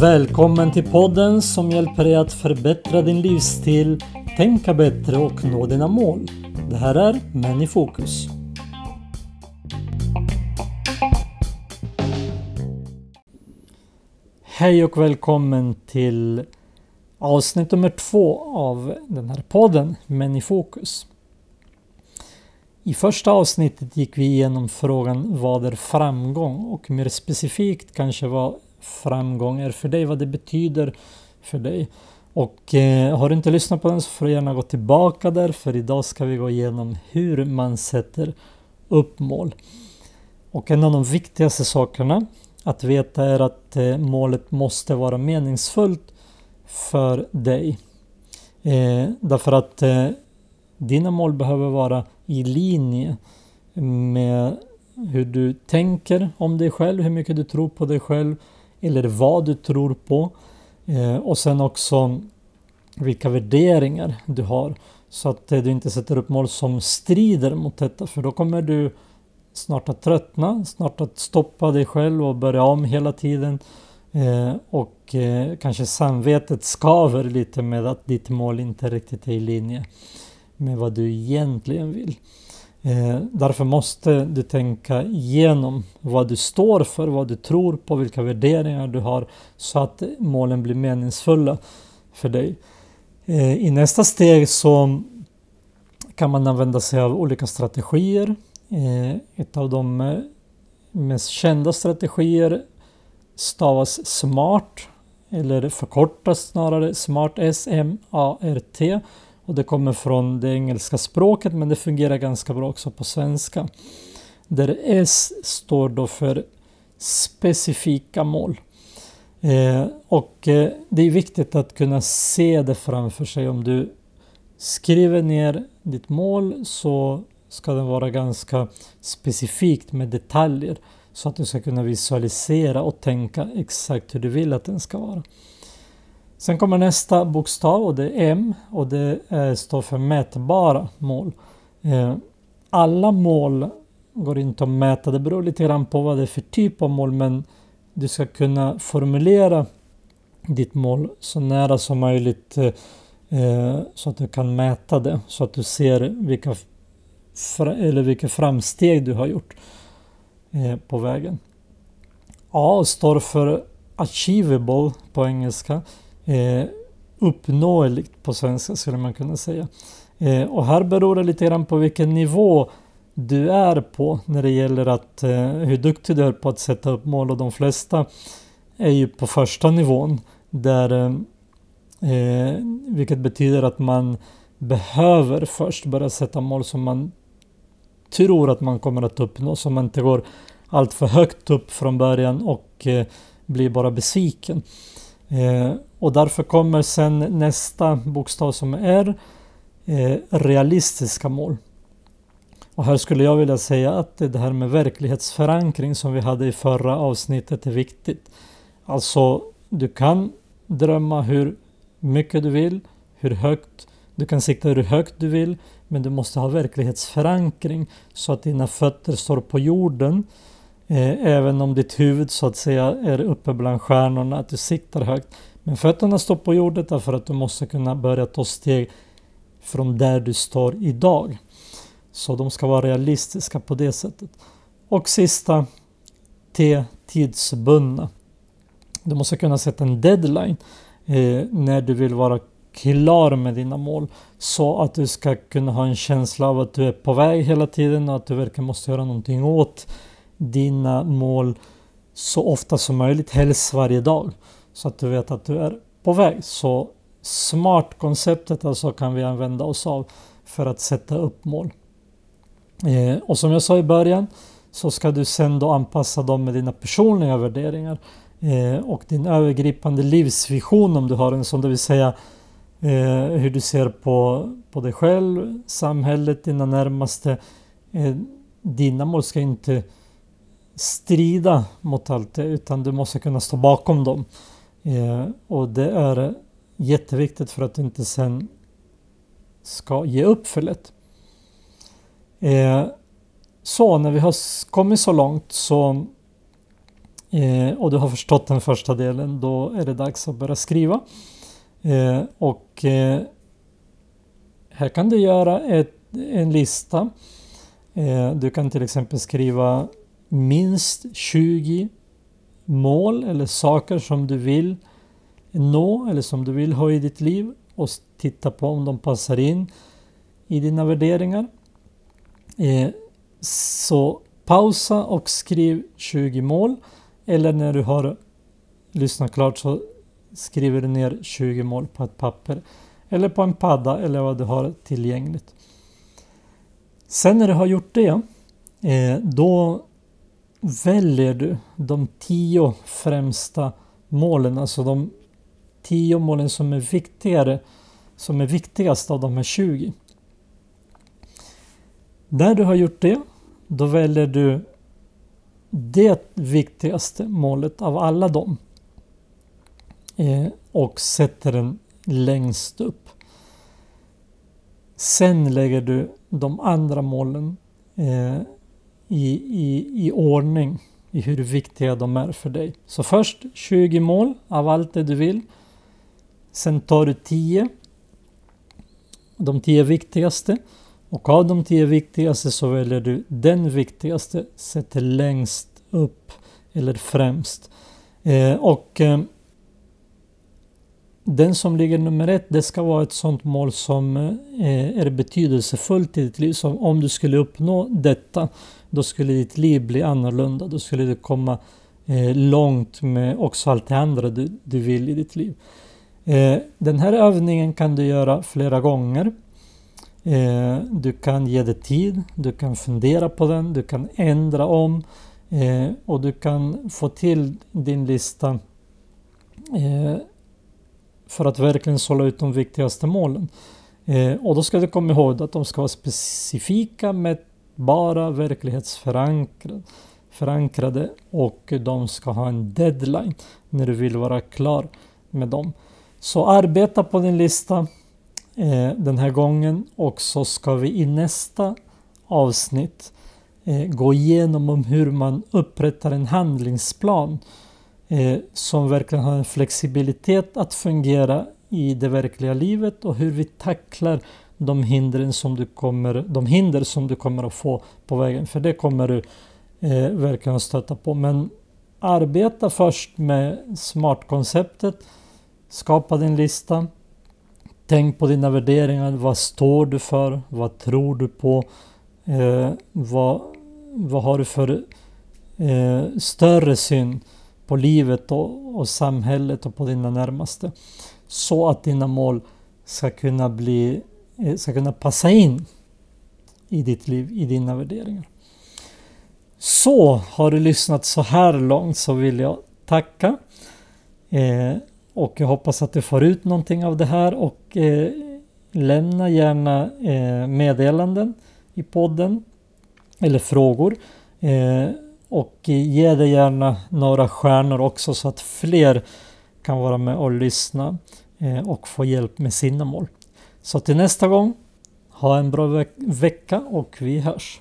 Välkommen till podden som hjälper dig att förbättra din livsstil, tänka bättre och nå dina mål. Det här är Män i fokus. Hej och välkommen till avsnitt nummer två av den här podden Män i fokus. I första avsnittet gick vi igenom frågan vad är framgång och mer specifikt kanske vad framgång är för dig, vad det betyder för dig. Och eh, har du inte lyssnat på den så får du gärna gå tillbaka där för idag ska vi gå igenom hur man sätter upp mål. Och en av de viktigaste sakerna att veta är att eh, målet måste vara meningsfullt för dig. Eh, därför att eh, dina mål behöver vara i linje med hur du tänker om dig själv, hur mycket du tror på dig själv eller vad du tror på. Eh, och sen också vilka värderingar du har. Så att eh, du inte sätter upp mål som strider mot detta för då kommer du snart att tröttna, snart att stoppa dig själv och börja om hela tiden. Eh, och eh, kanske samvetet skaver lite med att ditt mål inte riktigt är i linje med vad du egentligen vill. Eh, därför måste du tänka igenom vad du står för, vad du tror på, vilka värderingar du har så att målen blir meningsfulla för dig. Eh, I nästa steg så kan man använda sig av olika strategier. Eh, ett av de eh, mest kända strategier stavas SMART eller förkortas snarare SMART S-M-A-R-T och det kommer från det engelska språket men det fungerar ganska bra också på svenska. Där S står då för specifika mål. Eh, och eh, det är viktigt att kunna se det framför sig. Om du skriver ner ditt mål så ska det vara ganska specifikt med detaljer så att du ska kunna visualisera och tänka exakt hur du vill att den ska vara. Sen kommer nästa bokstav och det är M och det eh, står för mätbara mål. Eh, alla mål går inte att mäta, det beror lite grann på vad det är för typ av mål men du ska kunna formulera ditt mål så nära som möjligt eh, så att du kan mäta det så att du ser vilka, eller vilka framsteg du har gjort på vägen. A står för achievable på engelska eh, uppnåeligt på svenska skulle man kunna säga. Eh, och här beror det lite grann på vilken nivå du är på när det gäller att eh, hur duktig du är på att sätta upp mål och de flesta är ju på första nivån där eh, eh vilket betyder att man behöver först börja sätta mål som man tror att man kommer att uppnå så man inte går allt för högt upp från början och eh, blir bara besviken. Eh, och därför kommer sen nästa bokstav som är eh, realistiska mål. Och här skulle jag vilja säga att det här med verklighetsförankring som vi hade i förra avsnittet är viktigt. Alltså, du kan drömma hur mycket du vill, hur högt, du kan sikta hur högt du vill, men du måste ha verklighetsförankring så att dina fötter står på jorden. Eh, även om ditt huvud så att säga är uppe bland stjärnorna, att du siktar högt. Men fötterna står på jorden därför att du måste kunna börja ta steg från där du står idag. Så de ska vara realistiska på det sättet. Och sista T. Tidsbundna. Du måste kunna sätta en deadline eh, när du vill vara klar med dina mål så att du ska kunna ha en känsla av att du är på väg hela tiden och att du verkligen måste göra någonting åt dina mål så ofta som möjligt, helst varje dag. Så att du vet att du är på väg. Så SMART-konceptet alltså kan vi använda oss av för att sätta upp mål. Eh, och som jag sa i början så ska du sen då anpassa dem med dina personliga värderingar eh, och din övergripande livsvision om du har en sån, det vill säga eh, hur du ser på, på dig själv, samhället, dina närmaste. Eh, dina mål ska inte strida mot allt det utan du måste kunna stå bakom dem. Eh, och det är jätteviktigt för att du inte sen ska ge upp för lätt. Eh, så när vi har kommit så långt så eh, och du har förstått den första delen, då är det dags att börja skriva. Eh, och eh, här kan du göra ett, en lista. Eh, du kan till exempel skriva minst 20 mål eller saker som du vill nå eller som du vill ha i ditt liv och titta på om de passar in i dina värderingar. Eh, så pausa och skriv 20 mål eller när du har lyssnat klart så skriver du ner 20 mål på ett papper eller på en padda eller vad du har tillgängligt. Sen när du har gjort det, eh, då väljer du de tio främsta målen, alltså de tio målen som är viktigare, som är viktigast av de här 20. När du har gjort det, då väljer du det viktigaste målet av alla dem eh, och sätter den längst upp. Sen lägger du de andra målen eh, i, i, i ordning i hur viktiga de är för dig. Så först 20 mål av allt det du vill. Sen tar du 10. De 10 viktigaste. Och av de 10 viktigaste så väljer du den viktigaste, sätter längst upp eller främst. Eh, och eh, den som ligger nummer ett, det ska vara ett sånt mål som eh, är betydelsefullt i ditt liv. Så om du skulle uppnå detta, då skulle ditt liv bli annorlunda. Då skulle du komma eh, långt med också allt det andra du, du vill i ditt liv. Eh, den här övningen kan du göra flera gånger. Du kan ge det tid, du kan fundera på den, du kan ändra om och du kan få till din lista för att verkligen sålla ut de viktigaste målen. Eh, och då ska du komma ihåg att de ska vara specifika, mätbara, verklighetsförankrade och de ska ha en deadline när du vill vara klar med dem. Så arbeta på din lista eh, den här gången och så ska vi i nästa avsnitt eh, gå igenom om hur man upprättar en handlingsplan eh, som verkligen har en flexibilitet att fungera i det verkliga livet och hur vi tacklar de, hindren som du kommer, de hinder som du kommer att få på vägen. För det kommer du eh, verkligen stöta på. Men arbeta först med SMART-konceptet. Skapa din lista. Tänk på dina värderingar. Vad står du för? Vad tror du på? Eh, vad, vad har du för eh, större syn? På livet och, och samhället och på dina närmaste. Så att dina mål ska kunna, bli, eh, ska kunna passa in i ditt liv, i dina värderingar. Så har du lyssnat så här långt så vill jag tacka. Eh, och jag hoppas att du får ut någonting av det här och eh, lämna gärna eh, meddelanden i podden eller frågor. Eh, och ge det gärna några stjärnor också så att fler kan vara med och lyssna eh, och få hjälp med sina mål. Så till nästa gång, ha en bra veck vecka och vi hörs.